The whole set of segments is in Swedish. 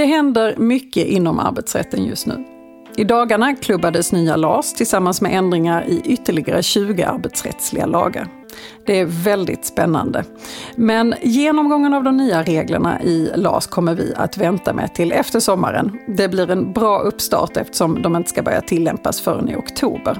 Det händer mycket inom arbetsrätten just nu. I dagarna klubbades nya LAS tillsammans med ändringar i ytterligare 20 arbetsrättsliga lagar. Det är väldigt spännande. Men genomgången av de nya reglerna i LAS kommer vi att vänta med till efter sommaren. Det blir en bra uppstart eftersom de inte ska börja tillämpas förrän i oktober.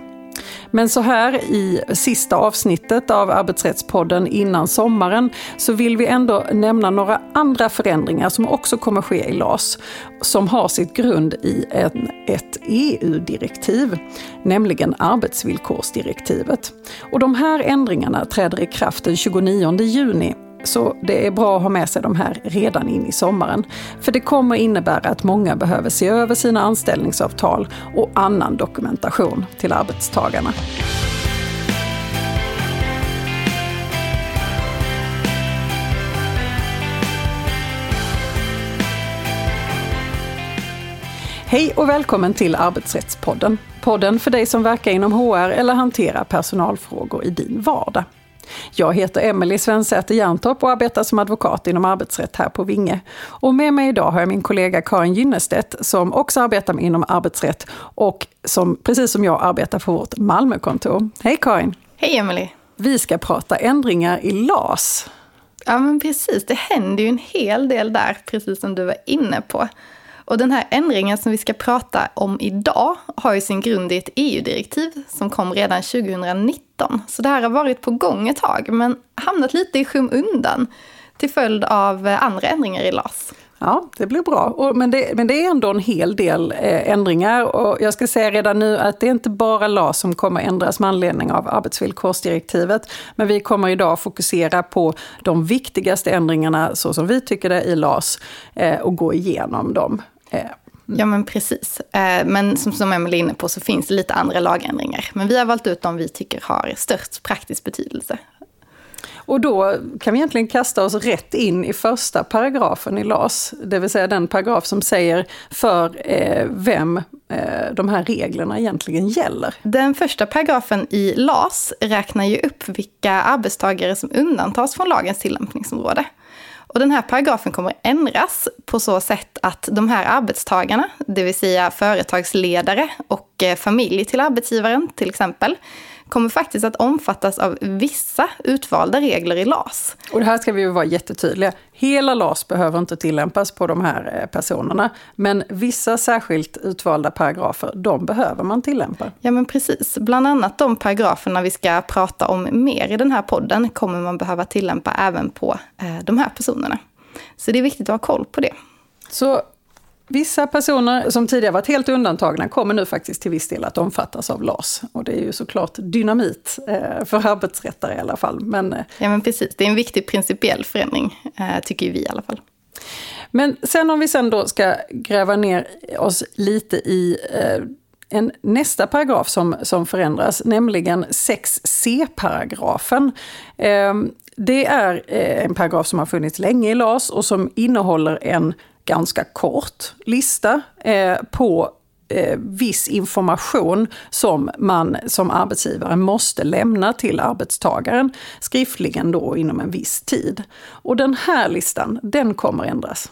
Men så här i sista avsnittet av Arbetsrättspodden innan sommaren så vill vi ändå nämna några andra förändringar som också kommer ske i LAS som har sitt grund i en, ett EU-direktiv, nämligen arbetsvillkorsdirektivet. Och de här ändringarna träder i kraft den 29 juni så det är bra att ha med sig de här redan in i sommaren. För det kommer innebära att många behöver se över sina anställningsavtal och annan dokumentation till arbetstagarna. Hej och välkommen till Arbetsrättspodden. Podden för dig som verkar inom HR eller hanterar personalfrågor i din vardag. Jag heter Emelie Svensäter Jerntorp och arbetar som advokat inom arbetsrätt här på Vinge. Och med mig idag har jag min kollega Karin Gynnestedt som också arbetar inom arbetsrätt och som precis som jag arbetar på vårt Malmökontor. Hej Karin! Hej Emelie! Vi ska prata ändringar i LAS. Ja men precis, det händer ju en hel del där, precis som du var inne på. Och den här ändringen som vi ska prata om idag har ju sin grund i ett EU-direktiv som kom redan 2019. Så det här har varit på gång ett tag, men hamnat lite i skymundan till följd av eh, andra ändringar i LAS. Ja, det blir bra. men, det, men det är ändå en hel del eh, ändringar. Och jag ska säga redan nu att det är inte bara LAS som kommer ändras med anledning av arbetsvillkorsdirektivet. Men vi kommer idag fokusera på de viktigaste ändringarna, så som vi tycker det, i LAS eh, och gå igenom dem. Eh. Ja men precis. Eh, men som, som Emelie är inne på så finns det lite andra lagändringar. Men vi har valt ut de vi tycker har störst praktisk betydelse. Och då kan vi egentligen kasta oss rätt in i första paragrafen i LAS, det vill säga den paragraf som säger för eh, vem eh, de här reglerna egentligen gäller. Den första paragrafen i LAS räknar ju upp vilka arbetstagare som undantas från lagens tillämpningsområde. Och den här paragrafen kommer ändras på så sätt att de här arbetstagarna, det vill säga företagsledare och eh, familj till arbetsgivaren till exempel, kommer faktiskt att omfattas av vissa utvalda regler i LAS. Och det här ska vi ju vara jättetydliga. Hela LAS behöver inte tillämpas på de här eh, personerna, men vissa särskilt utvalda paragrafer, de behöver man tillämpa. Ja men precis, bland annat de paragraferna vi ska prata om mer i den här podden kommer man behöva tillämpa även på eh, de här personerna. Så det är viktigt att ha koll på det. Så Vissa personer som tidigare varit helt undantagna kommer nu faktiskt till viss del att omfattas av LAS. Och det är ju såklart dynamit eh, för arbetsrättare i alla fall. Men, eh, ja men precis, det är en viktig principiell förändring, eh, tycker vi i alla fall. Men sen om vi sen då ska gräva ner oss lite i en nästa paragraf som, som förändras, nämligen 6c-paragrafen. Det är en paragraf som har funnits länge i LAS och som innehåller en ganska kort lista eh, på eh, viss information som man som arbetsgivare måste lämna till arbetstagaren skriftligen då inom en viss tid. Och den här listan, den kommer ändras.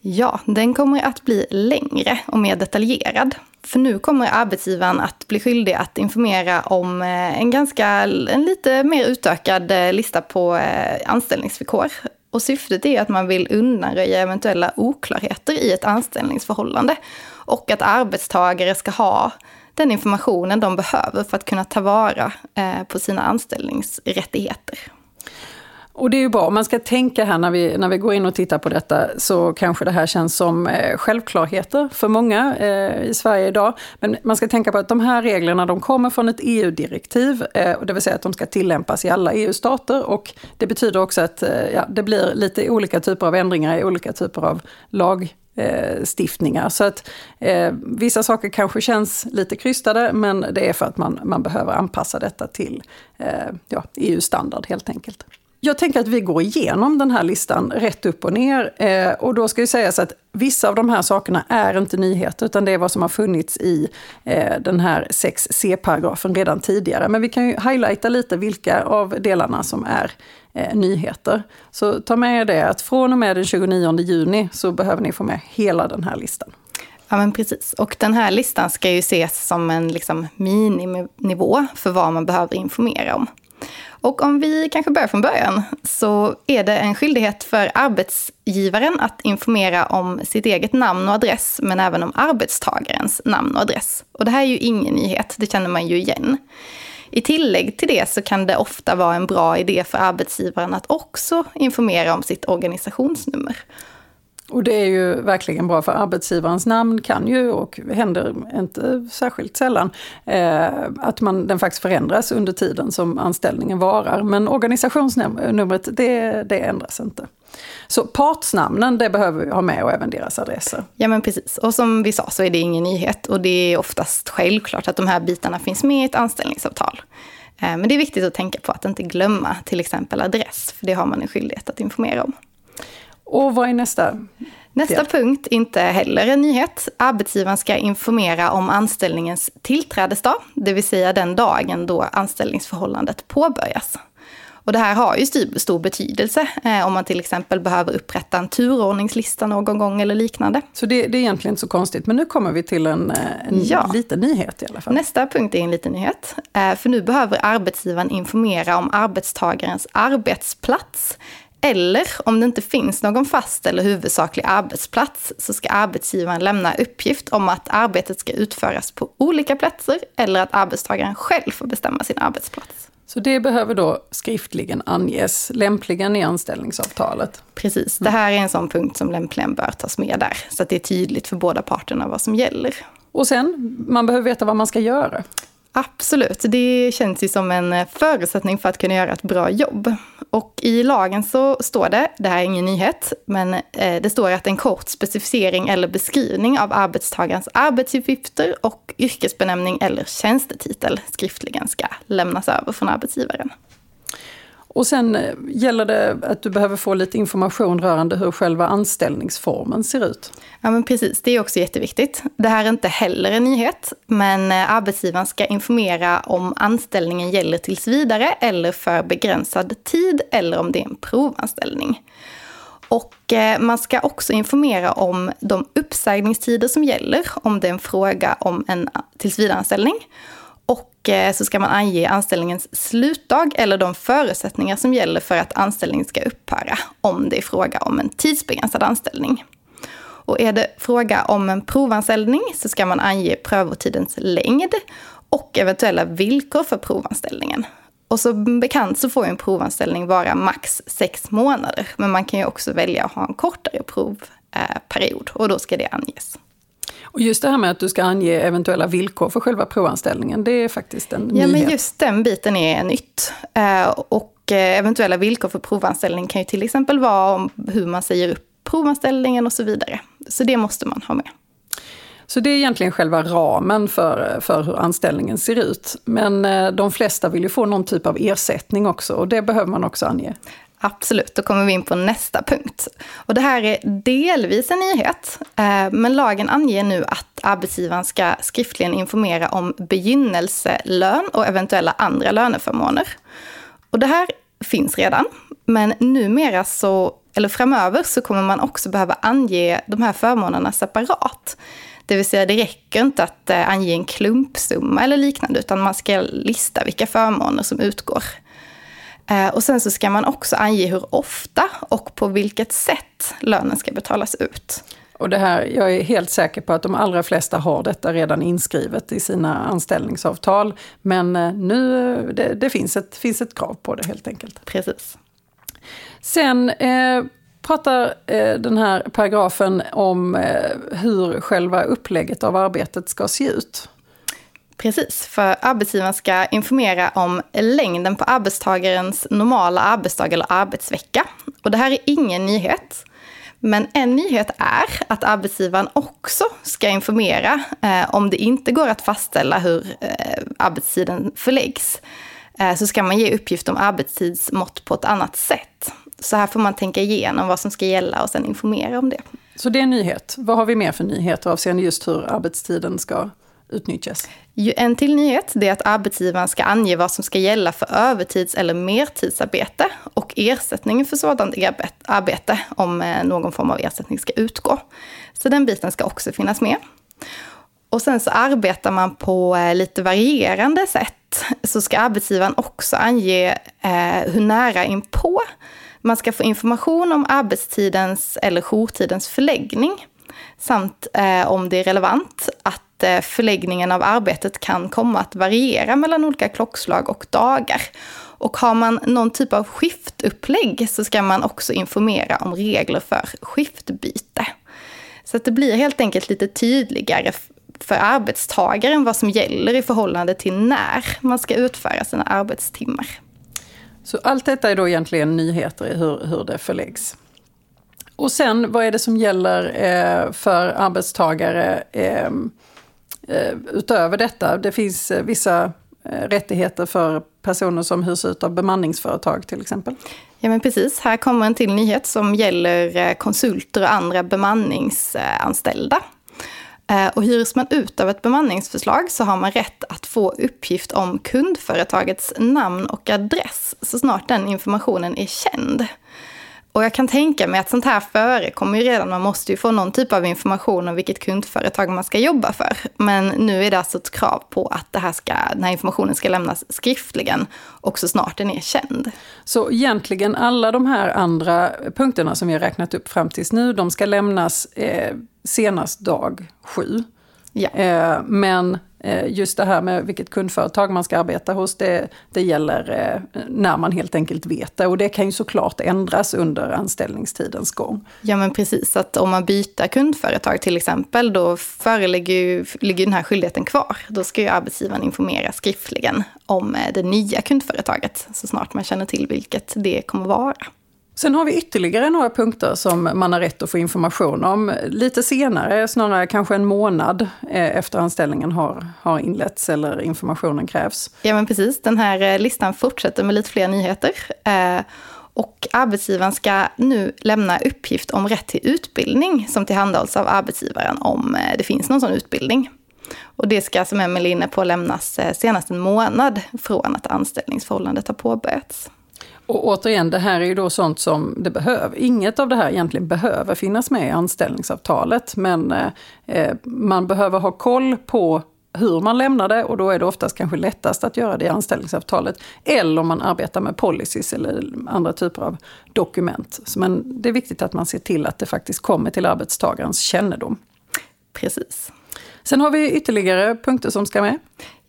Ja, den kommer att bli längre och mer detaljerad. För nu kommer arbetsgivaren att bli skyldig att informera om eh, en ganska, en lite mer utökad eh, lista på eh, anställningsvillkor. Och syftet är att man vill undanröja eventuella oklarheter i ett anställningsförhållande. Och att arbetstagare ska ha den informationen de behöver för att kunna ta vara eh, på sina anställningsrättigheter. Och det är ju bra, om man ska tänka här när vi, när vi går in och tittar på detta så kanske det här känns som eh, självklarheter för många eh, i Sverige idag. Men man ska tänka på att de här reglerna de kommer från ett EU-direktiv, eh, det vill säga att de ska tillämpas i alla EU-stater och det betyder också att eh, ja, det blir lite olika typer av ändringar i olika typer av lag eh, stiftningar. Så att eh, vissa saker kanske känns lite krystade men det är för att man, man behöver anpassa detta till eh, ja, EU-standard helt enkelt. Jag tänker att vi går igenom den här listan rätt upp och ner. Eh, och då ska ju sägas att vissa av de här sakerna är inte nyheter, utan det är vad som har funnits i eh, den här 6c-paragrafen redan tidigare. Men vi kan ju highlighta lite vilka av delarna som är eh, nyheter. Så ta med er det att från och med den 29 juni så behöver ni få med hela den här listan. Ja, men precis. Och den här listan ska ju ses som en liksom, miniminivå för vad man behöver informera om. Och om vi kanske börjar från början så är det en skyldighet för arbetsgivaren att informera om sitt eget namn och adress, men även om arbetstagarens namn och adress. Och det här är ju ingen nyhet, det känner man ju igen. I tillägg till det så kan det ofta vara en bra idé för arbetsgivaren att också informera om sitt organisationsnummer. Och det är ju verkligen bra för arbetsgivarens namn kan ju, och händer inte särskilt sällan, eh, att man, den faktiskt förändras under tiden som anställningen varar. Men organisationsnumret, det, det ändras inte. Så partsnamnen, det behöver vi ha med och även deras adresser. Ja men precis, och som vi sa så är det ingen nyhet och det är oftast självklart att de här bitarna finns med i ett anställningsavtal. Eh, men det är viktigt att tänka på att inte glömma till exempel adress, för det har man en skyldighet att informera om. Och vad är nästa? Nästa del? punkt, inte heller en nyhet. Arbetsgivaren ska informera om anställningens tillträdesdag, det vill säga den dagen då anställningsförhållandet påbörjas. Och det här har ju stor betydelse eh, om man till exempel behöver upprätta en turordningslista någon gång eller liknande. Så det, det är egentligen inte så konstigt, men nu kommer vi till en, eh, en ja. liten nyhet i alla fall. Nästa punkt är en liten nyhet. Eh, för nu behöver arbetsgivaren informera om arbetstagarens arbetsplats eller om det inte finns någon fast eller huvudsaklig arbetsplats så ska arbetsgivaren lämna uppgift om att arbetet ska utföras på olika platser eller att arbetstagaren själv får bestämma sin arbetsplats. Så det behöver då skriftligen anges, lämpligen i anställningsavtalet? Precis, det här är en sån punkt som lämpligen bör tas med där, så att det är tydligt för båda parterna vad som gäller. Och sen, man behöver veta vad man ska göra? Absolut, det känns ju som en eh, förutsättning för att kunna göra ett bra jobb. Och i lagen så står det, det här är ingen nyhet, men eh, det står att en kort specificering eller beskrivning av arbetstagarens arbetsuppgifter och yrkesbenämning eller tjänstetitel skriftligen ska lämnas över från arbetsgivaren. Och sen eh, gäller det att du behöver få lite information rörande hur själva anställningsformen ser ut. Ja men precis, det är också jätteviktigt. Det här är inte heller en nyhet, men eh, arbetsgivaren ska informera om anställningen gäller tills vidare eller för begränsad tid eller om det är en provanställning. Och eh, man ska också informera om de uppsägningstider som gäller om det är en fråga om en tillsvidareanställning. Eh, så ska man ange anställningens slutdag eller de förutsättningar som gäller för att anställningen ska upphöra om det är fråga om en tidsbegränsad anställning. Och är det fråga om en provanställning så ska man ange prövotidens längd och eventuella villkor för provanställningen. Och som bekant så får en provanställning vara max sex månader, men man kan ju också välja att ha en kortare provperiod eh, och då ska det anges. Och just det här med att du ska ange eventuella villkor för själva provanställningen, det är faktiskt en nyhet. Ja, men just den biten är nytt. Eh, och eh, eventuella villkor för provanställning kan ju till exempel vara om hur man säger upp provanställningen och så vidare. Så det måste man ha med. Så det är egentligen själva ramen för, för hur anställningen ser ut. Men eh, de flesta vill ju få någon typ av ersättning också och det behöver man också ange. Absolut, då kommer vi in på nästa punkt. Och det här är delvis en nyhet, eh, men lagen anger nu att arbetsgivaren ska skriftligen informera om begynnelselön och eventuella andra löneförmåner. Och det här finns redan, men numera så, eller framöver så kommer man också behöva ange de här förmånerna separat. Det vill säga det räcker inte att eh, ange en klumpsumma eller liknande, utan man ska lista vilka förmåner som utgår. Eh, och sen så ska man också ange hur ofta och på vilket sätt lönen ska betalas ut. Och det här, jag är helt säker på att de allra flesta har detta redan inskrivet i sina anställningsavtal. Men eh, nu, det, det finns, ett, finns ett krav på det helt enkelt. Precis. Sen eh, pratar eh, den här paragrafen om eh, hur själva upplägget av arbetet ska se ut. Precis, för arbetsgivaren ska informera om längden på arbetstagarens normala arbetsdag eller arbetsvecka. Och det här är ingen nyhet. Men en nyhet är att arbetsgivaren också ska informera eh, om det inte går att fastställa hur eh, arbetstiden förläggs. Eh, så ska man ge uppgift om arbetstidsmått på ett annat sätt. Så här får man tänka igenom vad som ska gälla och sen informera om det. Så det är en nyhet. Vad har vi mer för nyheter avseende just hur arbetstiden ska utnyttjas. En till nyhet är att arbetsgivaren ska ange vad som ska gälla för övertids eller mertidsarbete och ersättningen för sådant arbete om eh, någon form av ersättning ska utgå. Så den biten ska också finnas med. Och sen så arbetar man på eh, lite varierande sätt. Så ska arbetsgivaren också ange eh, hur nära inpå man ska få information om arbetstidens eller jourtidens förläggning. Samt eh, om det är relevant att Eh, förläggningen av arbetet kan komma att variera mellan olika klockslag och dagar. Och har man någon typ av skiftupplägg så ska man också informera om regler för skiftbyte. Så att det blir helt enkelt lite tydligare för arbetstagaren vad som gäller i förhållande till när man ska utföra sina arbetstimmar. Så allt detta är då egentligen nyheter i hur, hur det förläggs. Och sen, vad är det som gäller eh, för arbetstagare eh, eh, Eh, utöver detta? Det finns eh, vissa eh, rättigheter för personer som hyrs ut av bemanningsföretag till exempel. Ja men precis, här kommer en till nyhet som gäller konsulter och andra bemanningsanställda. Och hyrs man ut av ett bemanningsförslag så har man rätt att få uppgift om kundföretagets namn och adress så snart den informationen är känd. Och jag kan tänka mig att sånt här förekommer ju redan. Man måste ju få någon typ av information om vilket kundföretag man ska jobba för. Men nu är det alltså ett krav på att det här ska, den här informationen ska lämnas skriftligen och så snart den är känd. Så egentligen alla de här andra punkterna som vi har räknat upp fram tills nu, de ska lämnas eh, senast dag sju. Ja. Eh, men Eh, just det här med vilket kundföretag man ska arbeta hos, det, det gäller eh, när man helt enkelt vet det. Och det kan ju såklart ändras under anställningstidens gång. Ja men precis, att om man byter kundföretag till exempel, då föreligger ju, ligger den här skyldigheten kvar. Då ska ju arbetsgivaren informera skriftligen om eh, det nya kundföretaget, så snart man känner till vilket det kommer vara. Sen har vi ytterligare några punkter som man har rätt att få information om lite senare, snarare kanske en månad eh, efter anställningen har, har inletts eller informationen krävs. Ja men precis, den här eh, listan fortsätter med lite fler nyheter. Eh, och arbetsgivaren ska nu lämna uppgift om rätt till utbildning som tillhandahålls av arbetsgivaren om det finns någon sån utbildning. Och det ska som Emelie är inne på lämnas senast en månad från att anställningsförhållandet har påbörjats. Och återigen, det här är ju då sånt som det behöver. Inget av det här egentligen behöver finnas med i anställningsavtalet, men eh, eh, man behöver ha koll på hur man lämnar det och då är det oftast kanske lättast att göra det i anställningsavtalet. Eller om man arbetar med policies eller andra typer av dokument. Men det är viktigt att man ser till att det faktiskt kommer till arbetstagarens kännedom. Precis. Sen har vi ytterligare punkter som ska med.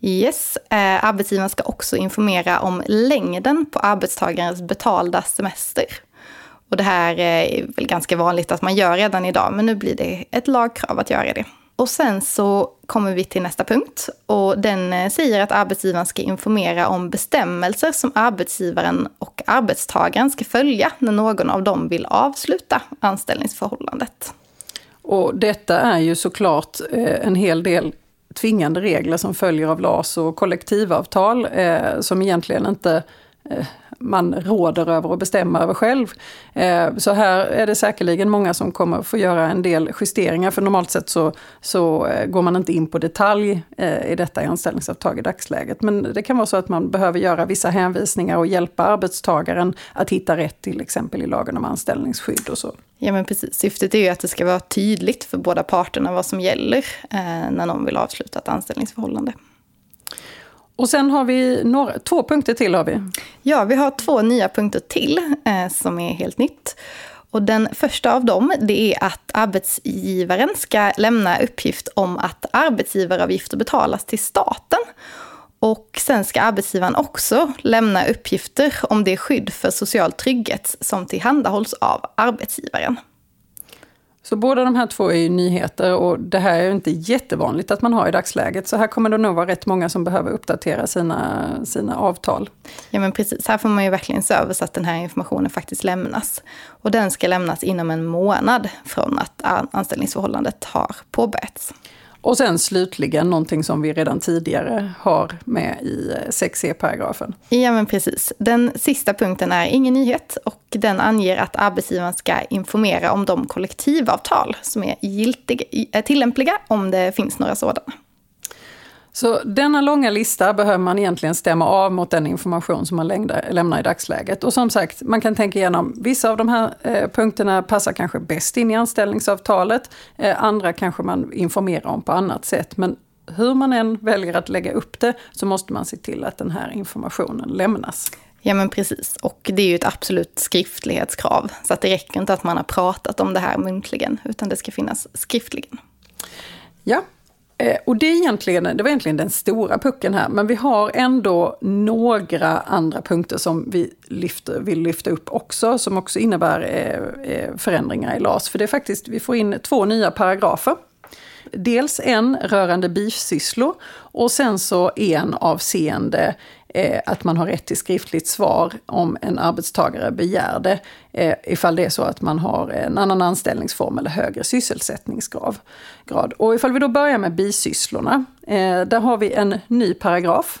Yes, eh, arbetsgivaren ska också informera om längden på arbetstagarens betalda semester. Och det här eh, är väl ganska vanligt att man gör redan idag, men nu blir det ett lagkrav att göra det. Och sen så kommer vi till nästa punkt och den eh, säger att arbetsgivaren ska informera om bestämmelser som arbetsgivaren och arbetstagaren ska följa när någon av dem vill avsluta anställningsförhållandet. Och detta är ju såklart eh, en hel del tvingande regler som följer av LAS och kollektivavtal eh, som egentligen inte eh, man råder över och bestämmer över själv. Eh, så här är det säkerligen många som kommer få göra en del justeringar, för normalt sett så, så eh, går man inte in på detalj eh, i detta i anställningsavtal i dagsläget. Men det kan vara så att man behöver göra vissa hänvisningar och hjälpa arbetstagaren att hitta rätt, till exempel i lagen om anställningsskydd och så. Ja men precis, syftet är ju att det ska vara tydligt för båda parterna vad som gäller när någon vill avsluta ett anställningsförhållande. Och sen har vi några, två punkter till. har vi. Ja, vi har två nya punkter till eh, som är helt nytt. Och den första av dem det är att arbetsgivaren ska lämna uppgift om att arbetsgivaravgifter betalas till staten. Och sen ska arbetsgivaren också lämna uppgifter om det skydd för social trygghet som tillhandahålls av arbetsgivaren. Så båda de här två är ju nyheter och det här är ju inte jättevanligt att man har i dagsläget. Så här kommer det nog vara rätt många som behöver uppdatera sina, sina avtal. Ja men precis, här får man ju verkligen se över så att den här informationen faktiskt lämnas. Och den ska lämnas inom en månad från att anställningsförhållandet har påbörjats. Och sen slutligen någonting som vi redan tidigare har med i 6e-paragrafen. Ja men precis. Den sista punkten är ingen nyhet och den anger att arbetsgivaren ska informera om de kollektivavtal som är giltiga, tillämpliga om det finns några sådana. Så denna långa lista behöver man egentligen stämma av mot den information som man lämnar i dagsläget. Och som sagt, man kan tänka igenom, vissa av de här eh, punkterna passar kanske bäst in i anställningsavtalet, eh, andra kanske man informerar om på annat sätt. Men hur man än väljer att lägga upp det så måste man se till att den här informationen lämnas. Ja men precis, och det är ju ett absolut skriftlighetskrav. Så att det räcker inte att man har pratat om det här muntligen, utan det ska finnas skriftligen. Ja, Eh, och det, är egentligen, det var egentligen den stora pucken här, men vi har ändå några andra punkter som vi lyfter, vill lyfta upp också, som också innebär eh, eh, förändringar i LAS. För det är faktiskt, vi får in två nya paragrafer. Dels en rörande bifsysslor och sen så en avseende eh, att man har rätt till skriftligt svar om en arbetstagare begär det, eh, ifall det är så att man har en annan anställningsform eller högre sysselsättningsgrad. Och ifall vi då börjar med bisysslorna, eh, där har vi en ny paragraf.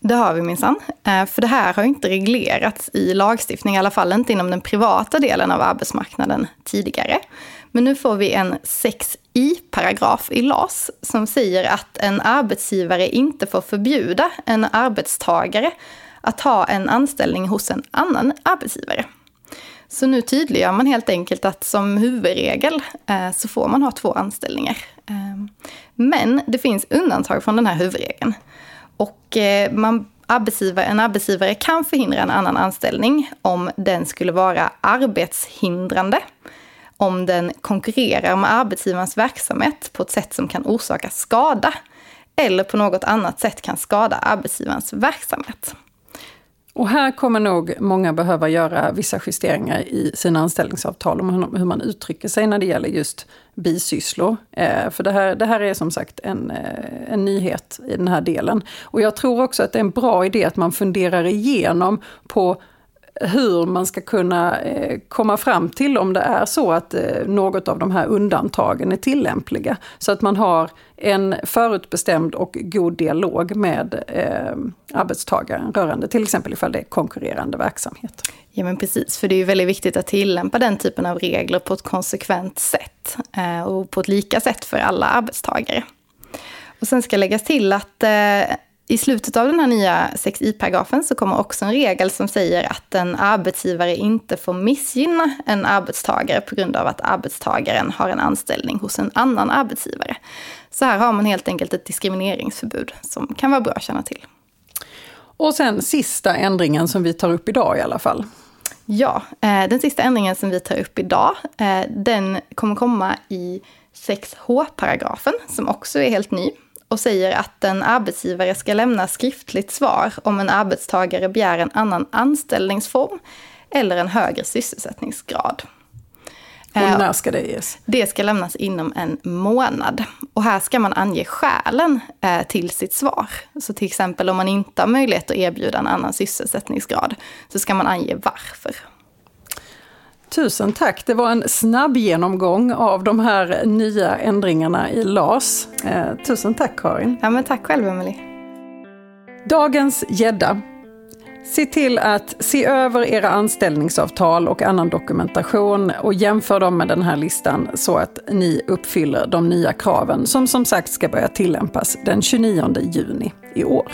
Det har vi minsann. Eh, för det här har inte reglerats i lagstiftning, i alla fall inte inom den privata delen av arbetsmarknaden tidigare. Men nu får vi en i-paragraf i LAS som säger att en arbetsgivare inte får förbjuda en arbetstagare att ha en anställning hos en annan arbetsgivare. Så nu tydliggör man helt enkelt att som huvudregel eh, så får man ha två anställningar. Ehm, men det finns undantag från den här huvudregeln. Och eh, man, arbetsgivare, en arbetsgivare kan förhindra en annan anställning om den skulle vara arbetshindrande om den konkurrerar med arbetsgivarens verksamhet på ett sätt som kan orsaka skada eller på något annat sätt kan skada arbetsgivarens verksamhet. Och här kommer nog många behöva göra vissa justeringar i sina anställningsavtal om hur man uttrycker sig när det gäller just bisysslor. Eh, för det här, det här är som sagt en, eh, en nyhet i den här delen. Och jag tror också att det är en bra idé att man funderar igenom på hur man ska kunna eh, komma fram till om det är så att eh, något av de här undantagen är tillämpliga. Så att man har en förutbestämd och god dialog med eh, arbetstagaren rörande till exempel ifall det är konkurrerande verksamhet. Ja men precis, för det är ju väldigt viktigt att tillämpa den typen av regler på ett konsekvent sätt eh, och på ett lika sätt för alla arbetstagare. Och sen ska läggas till att eh, i slutet av den här nya 6i-paragrafen så kommer också en regel som säger att en arbetsgivare inte får missgynna en arbetstagare på grund av att arbetstagaren har en anställning hos en annan arbetsgivare. Så här har man helt enkelt ett diskrimineringsförbud som kan vara bra att känna till. Och sen sista ändringen som vi tar upp idag i alla fall. Ja, eh, den sista ändringen som vi tar upp idag, eh, den kommer komma i 6h-paragrafen som också är helt ny och säger att en arbetsgivare ska lämna skriftligt svar om en arbetstagare begär en annan anställningsform eller en högre sysselsättningsgrad. Och eh, när ska det ges? Det ska lämnas inom en månad. Och här ska man ange skälen eh, till sitt svar. Så till exempel om man inte har möjlighet att erbjuda en annan sysselsättningsgrad så ska man ange varför. Tusen tack! Det var en snabb genomgång av de här nya ändringarna i LAS. Eh, tusen tack Karin! Ja, men tack själv Emelie! Dagens gädda. Se till att se över era anställningsavtal och annan dokumentation och jämför dem med den här listan så att ni uppfyller de nya kraven som som sagt ska börja tillämpas den 29 juni i år.